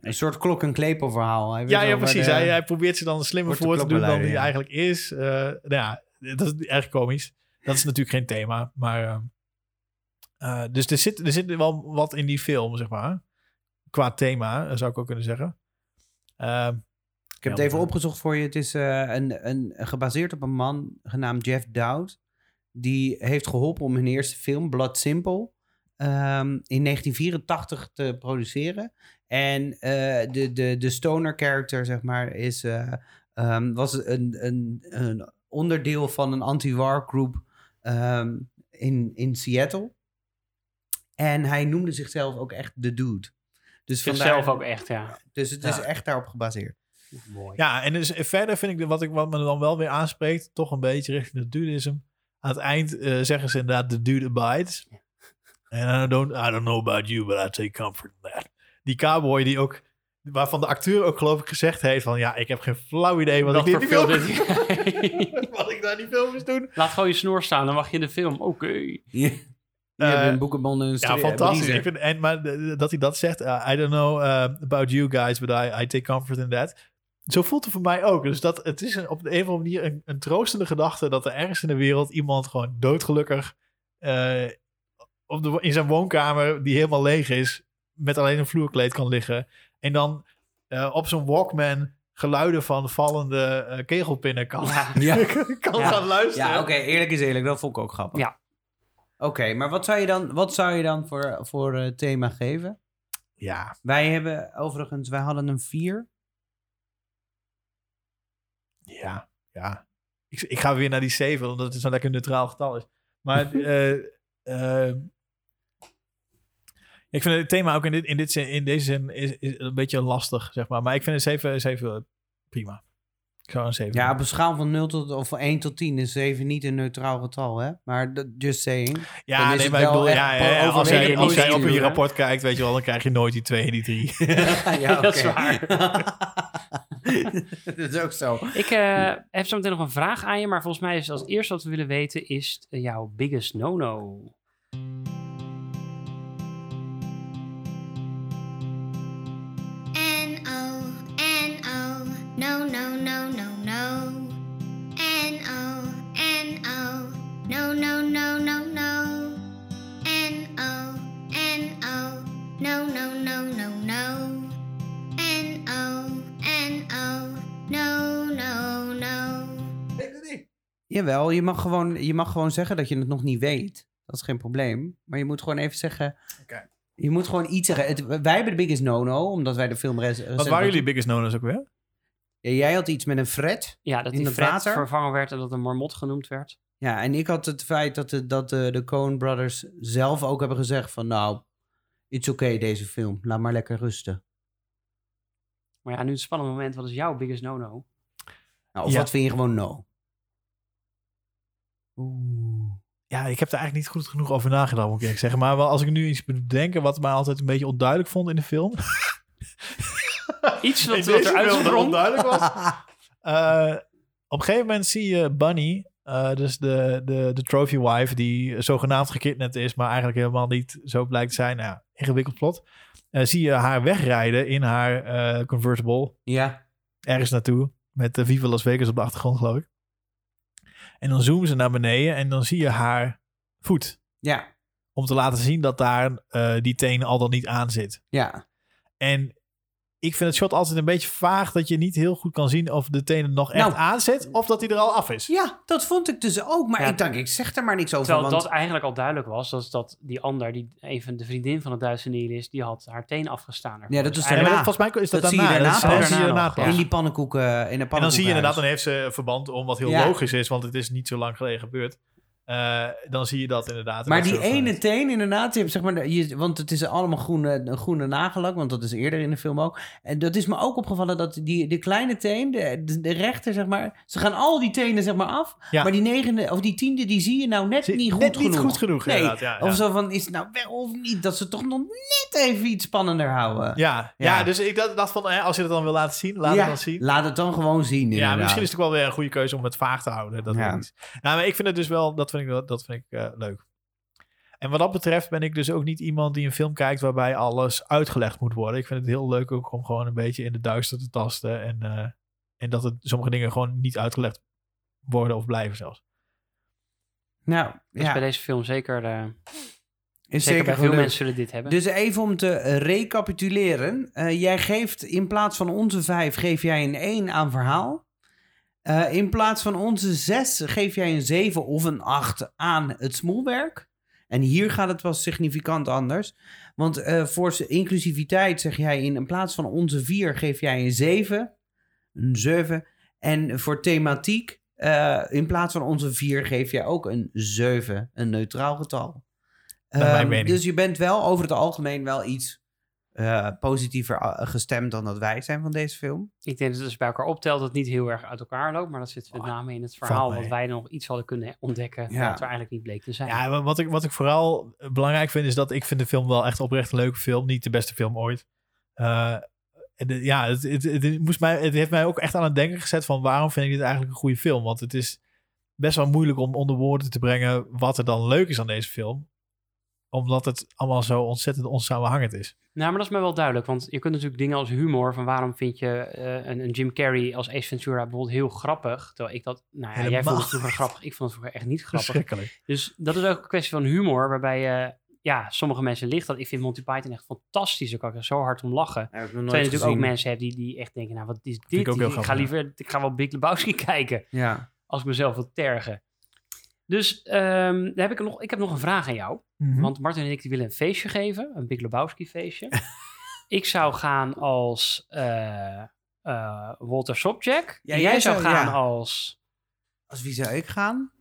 een soort klok- en klepelverhaal. Hij Ja, ja precies. de- Hij, hij probeert ze dan slimmer voor te doen dan ja. eigenlijk is. Eh, nou ja, dat is erg komisch. Dat is natuurlijk geen thema, maar... eh, eh, dus er zit, er zit wel wat in die film, zeg maar. Qua thema, eh, zou ik ook kunnen zeggen. Ik heb het even opgezocht voor je. Het is eh, een, een, gebaseerd op een man genaamd Jeff Dowd. Die heeft geholpen om hun eerste film, Blood Simple, ehm, in 1984 te produceren. En eh, de, de, de stoner character, zeg maar, is, eh, ehm, was een, een, een onderdeel van een anti-war groep ehm, in, in Seattle. En hij noemde zichzelf ook echt de dude. Dus Zichzelf vandaar, ook echt, ja. Dus het is echt daarop gebaseerd. Mooi. Ja, en dus verder vind ik de- wat, ik, wat me dan wel weer aanspreekt, toch een beetje richting de dudism. Aan het eind eh, zeggen ze inderdaad, the dude abides. En I don't, I don't know about you, but I take comfort in that. Die cowboy die ook, waarvan de acteur ook geloof ik gezegd heeft van, ja, ik heb geen flauw idee wat, Wat ik die film, dit- wat ik daar die film moest doen. Laat gewoon je snor staan, dan mag je in de film. Oké. Die Eh, hebben een boekenbond en een Ja, fantastisch. Ik vind, en, maar de- dat hij dat zegt, uh, I don't know uh, about you guys, but I, I take comfort in that. Zo voelt het voor mij ook. Dus dat, het is een, op de een of andere manier een, een troostende gedachte dat er ergens in de wereld iemand gewoon doodgelukkig eh, op de, in zijn woonkamer, die helemaal leeg is, met alleen een vloerkleed kan liggen. En dan eh, op zo'n Walkman geluiden van vallende eh, kegelpinnen kan, Ja. Ja. kan Ja. gaan luisteren. Ja, oké, eerlijk is eerlijk, dat vond ik ook grappig. Ja. Oké, maar wat zou je dan, wat zou je dan voor, voor thema geven? ja. Wij hebben overigens, wij hadden een 4. Ja, ja. Ik, ik ga weer naar die 7, omdat het zo'n lekker neutraal getal is. Maar eh, eh, ik vind het thema ook in, dit, in, dit zin, in deze zin is, is een beetje lastig, zeg maar. Maar ik vind een 7, 7 prima. Ik zou een 7 Ja, op een schaal van 0 tot of van 1 tot 10 is 7 niet een neutraal getal, hè? Maar just saying. ja nee, maar ik bedoel, ja, ja, ja, als jij, als jij op je rapport kijkt, weet je wel, dan krijg je nooit die 2 en die 3. ja, Dat is oké. waar. dat is ook zo. Ik eh, heb zo meteen nog een vraag aan je, maar volgens mij is als eerste wat we willen weten is eh, jouw biggest no-no. Jawel, je mag, gewoon, je mag gewoon zeggen dat je het nog niet weet. Dat is geen probleem. Maar je moet gewoon even zeggen... Oké. Je moet gewoon iets zeggen. Het- wij hebben de biggest no-no, omdat wij de film... res- Wat waren jullie biggest no-no's ook weer? Ja, jij had iets met een fret. Ja, dat In die water? vervangen werd en dat een marmot genoemd werd. Ja, en ik had het feit dat de, dat de, de Coen Brothers zelf ook hebben gezegd van... Nou, it's oké deze film. Laat maar lekker rusten. Maar ja, nu het spannende moment. Wat is jouw biggest no-no? Nou, of Ja. wat vind je gewoon no? Oeh. Ja, ik heb er eigenlijk niet goed genoeg over nagedacht, moet ik eerlijk zeggen. Maar wel, als ik nu iets moet bedenken wat mij altijd een beetje onduidelijk vond in de film. Iets wat deze eruit sprong. onduidelijk was. Eh, op een gegeven moment zie je Bunny, eh, dus de, de, de trophy wife, die zogenaamd gekidnapt is, maar eigenlijk helemaal niet zo blijkt te zijn. Nou, ja, ingewikkeld plot. Eh, zie je haar wegrijden in haar convertible Ja. ergens naartoe. Met de Viva Las Vegas op de achtergrond, geloof ik. En dan zoomen ze naar beneden en dan zie je haar voet. Ja. Om te laten zien dat daar eh, die teen al dan niet aan zit. Ja. En ik vind het shot altijd een beetje vaag dat je niet heel goed kan zien of de teen er nog echt Nou. aan zit of dat hij er al af is. Ja, dat vond ik dus ook. Maar Ja. ik dacht, ik zeg er maar niks over. Terwijl want... dat eigenlijk al duidelijk was. Dat, is dat die ander, die, een van de vriendin van het Duitse nihilist, die had haar teen afgestaan. ervoor. Ja, dat Dus is daarna. dat- volgens mij is dat, Dat zie je daarna. daarna Dat is- zie je Daarna daarna ja. In die pannenkoeken, in de pannenkoeken. En dan zie je inderdaad, dan heeft ze verband om wat heel Ja. logisch is, want het is niet zo lang geleden gebeurd. Eh, dan zie je dat inderdaad. Maar Dat die ene teen inderdaad, je hebt, zeg maar, de- je, want het is allemaal groene, een groene nagellak, want dat is eerder in de film ook. En dat is me ook opgevallen dat die, die kleine teen, de, de, de rechter, zeg maar, ze gaan al die tenen zeg maar af, Ja. maar die negende of die tiende, die zie je nou net Zie- niet goed net genoeg. niet goed genoeg, Nee, inderdaad. Ja, ja. Of zo van, is het nou wel of niet, dat ze toch nog net even iets spannender houden. Ja, Ja. ja. dus ik dacht, dacht van, hè, als je het dan wil laten zien, laat Ja, het dan zien. Laat het dan gewoon zien, Ja, inderdaad. misschien is het ook wel weer een goede keuze om het vaag te houden. Dat Ja. Nou, maar ik vind het dus wel, dat vind ik, dat vind ik eh, leuk. En wat dat betreft ben ik dus ook niet iemand die een film kijkt waarbij alles uitgelegd moet worden. Ik vind het heel leuk ook om gewoon een beetje in de duister te tasten. En, eh, en dat het sommige dingen gewoon niet uitgelegd worden of blijven zelfs. Nou, Dus ja, bij deze film zeker, eh, is zeker bij veel mensen zullen dit hebben. Dus even om te recapituleren. Eh, jij geeft in plaats van onze vijf, geef jij een 1 aan verhaal. Eh, in plaats van onze 6 geef jij een 7 of een 8 aan het smoelwerk. En hier gaat het wel significant anders. Want eh, voor inclusiviteit zeg jij in, in plaats van onze 4 geef jij een 7. Een 7. En voor thematiek, eh, in plaats van onze 4 geef jij ook een 7. Een neutraal getal. Mening. dus je bent wel over het algemeen wel iets eh, positiever eh, gestemd dan dat wij zijn van deze film. Ik denk dat het dus bij elkaar optelt dat het niet heel erg uit elkaar loopt. Maar dat zit met name in het verhaal. Wat wij nog iets hadden kunnen ontdekken. Ja. Wat er eigenlijk niet bleek te zijn. Ja, wa- wat ik, wat ik vooral belangrijk vind is dat ik vind de film wel echt oprecht een leuke film. Niet de beste film ooit. Eh, de- ja, het, het, het, het moest mij, het heeft mij ook echt aan het denken gezet van waarom vind ik dit eigenlijk een goede film? Want het is best wel moeilijk om onder woorden te brengen wat er dan leuk is aan deze film. Omdat het allemaal zo ontzettend onsamenhangend is. Nou, maar dat is me wel duidelijk. Want je kunt natuurlijk dingen als humor. Van waarom vind je eh, een, een Jim Carrey als Ace Ventura bijvoorbeeld heel grappig. Terwijl ik dat... Nou ja, jij vond het vroeger grappig. Ik vond het vroeger echt niet grappig. Dus dat is ook een kwestie van humor. Waarbij je... ja, sommige mensen ligt dat. Ik vind Monty Python echt fantastisch. Daar kan ik er zo hard om lachen. Heb ik nog Terwijl je natuurlijk ook mensen hebt die, die echt denken... Nou, wat is ik dit? Ik, ga liever... Ik ga wel Big Lebowski kijken. Ja. Als ik mezelf wil tergen. Dus ehm, daar heb ik, nog, ik heb nog een vraag aan jou. Mhm. Want Martin en ik die willen een feestje geven. Een Big Lebowski feestje. ik zou gaan als eh, eh, Walter Sobchak. Ja, en jij jij zou zou- gaan ja. als... Als wie zou ik gaan?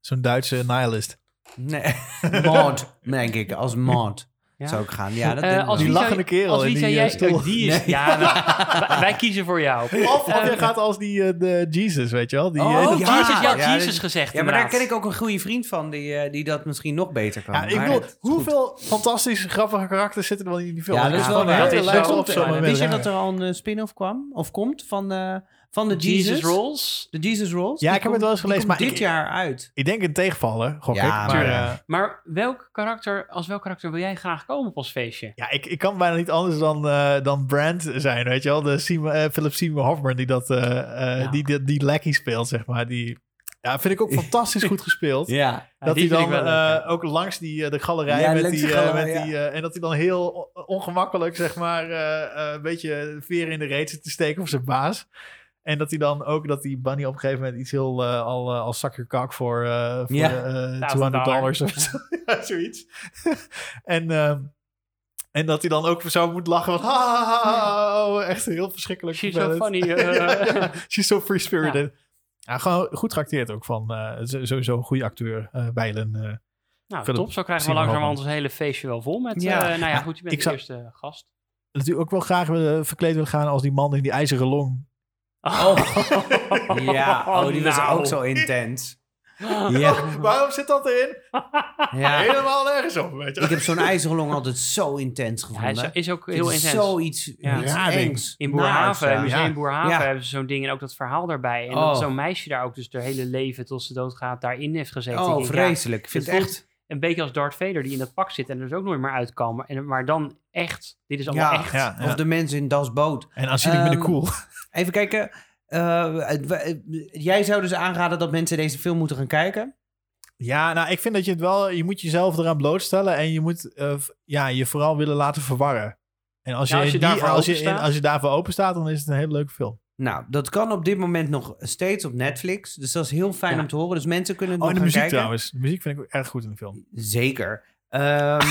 Zo'n Duitse nihilist. Nee, Maud, denk ik. Als Maud Ja? zou ik gaan. Ja, dat ik als. Die lachende kerel Als wie die, jij... eh, stoel. Oh, die is... Nee. Ja, nou, wij, wij kiezen voor jou. Of, of Eh, je gaat als die de Jesus, weet je wel? Die, Oh, die- ja. Jesus, ja, ja, Jesus gezegd Ja, maar daar ken ik ook een goede vriend van die, die dat misschien nog beter kan. Ja, ik bedoel, goed. hoeveel fantastische, grappige karakters zitten er wel in die film? Ja, dat is wel waar. Dat is op zo'n moment. Wist je dat er al een spin-off kwam? Of komt van, eh, van de Jesus? Jesus Rolls. De Jesus Rolls? Ja, Die ik heb het wel eens gelezen, maar dit ik- jaar uit. Ik denk een tegenvaller, gok Ja, ik. maar, Maar, eh, Maar welk karakter, als welk karakter wil jij graag komen op ons feestje? ja, ik, ik kan bijna niet anders dan, eh, dan Brand zijn, weet je wel? De Seymour, eh, Philip Seymour Hoffman die dat, eh, eh, Ja. die, die, die Lackey speelt, zeg maar. Die, ja, vind ik ook fantastisch goed gespeeld. Ja. Dat hij dan wel eh, ook langs die, de galerij Ja, met die, met die eh, en dat hij dan heel ongemakkelijk zeg maar eh, eh, een beetje veer in de reet zit te steken voor zijn baas. En dat hij dan ook, dat die Bunny op een gegeven moment iets heel eh, al eh, als zak je kak voor, eh voor Ja. eh, 1000 200 dollars of zo. ja, zoiets. en, ehm, en dat hij dan ook zo moet lachen van, ha, ha, ha, oh, echt heel verschrikkelijk. She's so funny. She's so free-spirited. Ja. gewoon goed trakteerd ook van eh, sowieso een goede acteur, eh Bijlen. eh. nou, Philip top. Zo krijgen we langzamerhand ons hele feestje wel vol met... Ja. eh, nou ja, goed, je bent ik de zou- eerste gast. Natuurlijk ook wel graag verkleed willen gaan als die man in die ijzeren long. Oh. Ja, oh, die was nou. ook zo intens. Ja, Waarom zit dat erin? ja. Helemaal nergens op, weet je. Ik heb zo'n ijzeren long altijd zo intens Ja, hij is, gevonden. ook Het heel is intens. Zoiets Ja. iets engs. In Boerhaven, naars, ja. Museum Ja. Boerhaven, Ja. hebben ze zo'n ding en ook dat verhaal daarbij. En Oh. dat zo'n meisje daar ook dus haar hele leven tot ze doodgaat daarin heeft gezeten. Ik Oh, vreselijk. Ik vind het het echt... een beetje als Darth Vader die in dat pak zit en er dus ook nooit meer uitkomen. En, maar dan echt, dit is allemaal Ja, echt. Ja, ja. Of de mensen in Das Boot. En aanzienlijk minder Ehm, cool. Even kijken. eh, jij zou dus aanraden dat mensen deze film moeten gaan kijken? Ja, nou, ik vind dat je het wel... Je moet jezelf eraan blootstellen en je moet eh, ja, je vooral willen laten verwarren. En als je, als je die- als, je, openstaat. als je daarvoor open staat, dan is het een hele leuke film. Nou, dat kan op dit moment nog steeds op Netflix. Dus dat is heel fijn Ja. om te horen. Dus mensen kunnen het Oh, en nog de muziek kijken. trouwens. De muziek vind ik ook erg goed in de film. Zeker. Ehm,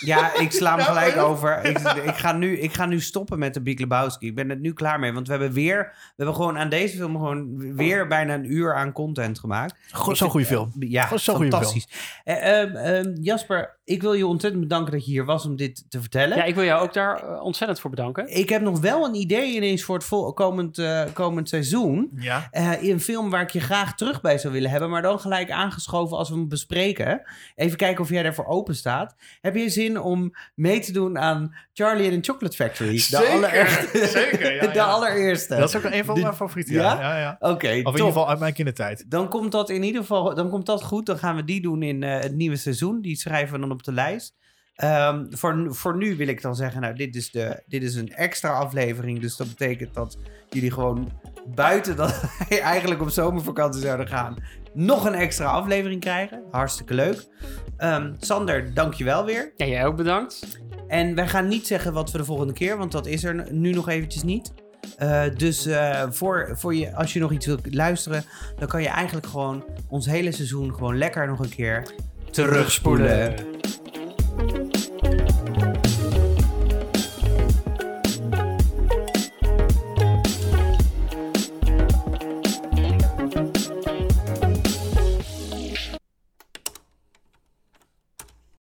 ja, ik sla hem gelijk over. Ik, ik, ga nu, ik ga nu stoppen met de Big Lebowski. Ik ben er nu klaar mee. Want we hebben weer... We hebben gewoon aan deze film gewoon weer bijna een uur aan content gemaakt. Gewoon Ik zo'n goede film. Ja, Gewoon zo'n goede fantastisch. Eh, ehm, ehm, Jasper, ik wil je ontzettend bedanken dat je hier was om dit te vertellen. Ja, ik wil jou ook daar eh, ontzettend voor bedanken. Ik heb nog wel een idee ineens voor het komend, eh, komend seizoen. Ja. Eh, in een film waar ik je graag terug bij zou willen hebben, maar dan gelijk aangeschoven als we hem bespreken. Even kijken of jij daarvoor open staat. Heb je zin om mee te doen aan Charlie and the Chocolate Factory? De Zeker, allereerste. zeker, ja, de ja. allereerste. Dat is ook een van De- mijn favorieten. Ja? Ja, ja. Oké, Of in ieder geval uit mijn kindertijd. Dan komt dat in ieder geval dan komt dat goed. Dan gaan we die doen in eh, het nieuwe seizoen. Die schrijven we dan op de lijst. Ehm, voor, nu- voor nu wil ik dan zeggen, nou, dit is, de, dit is een extra aflevering. Dus dat betekent dat jullie gewoon buiten dat wij eigenlijk op zomervakantie zouden gaan, nog een extra aflevering krijgen. Hartstikke leuk. Ehm, Sander, dankjewel weer. Ja, jij ook bedankt. En wij gaan niet zeggen wat we de volgende keer, want dat is er nu nog eventjes niet. Eh, dus eh, voor, voor je, als je nog iets wilt luisteren, dan kan je eigenlijk gewoon ons hele seizoen gewoon lekker nog een keer terugspoelen.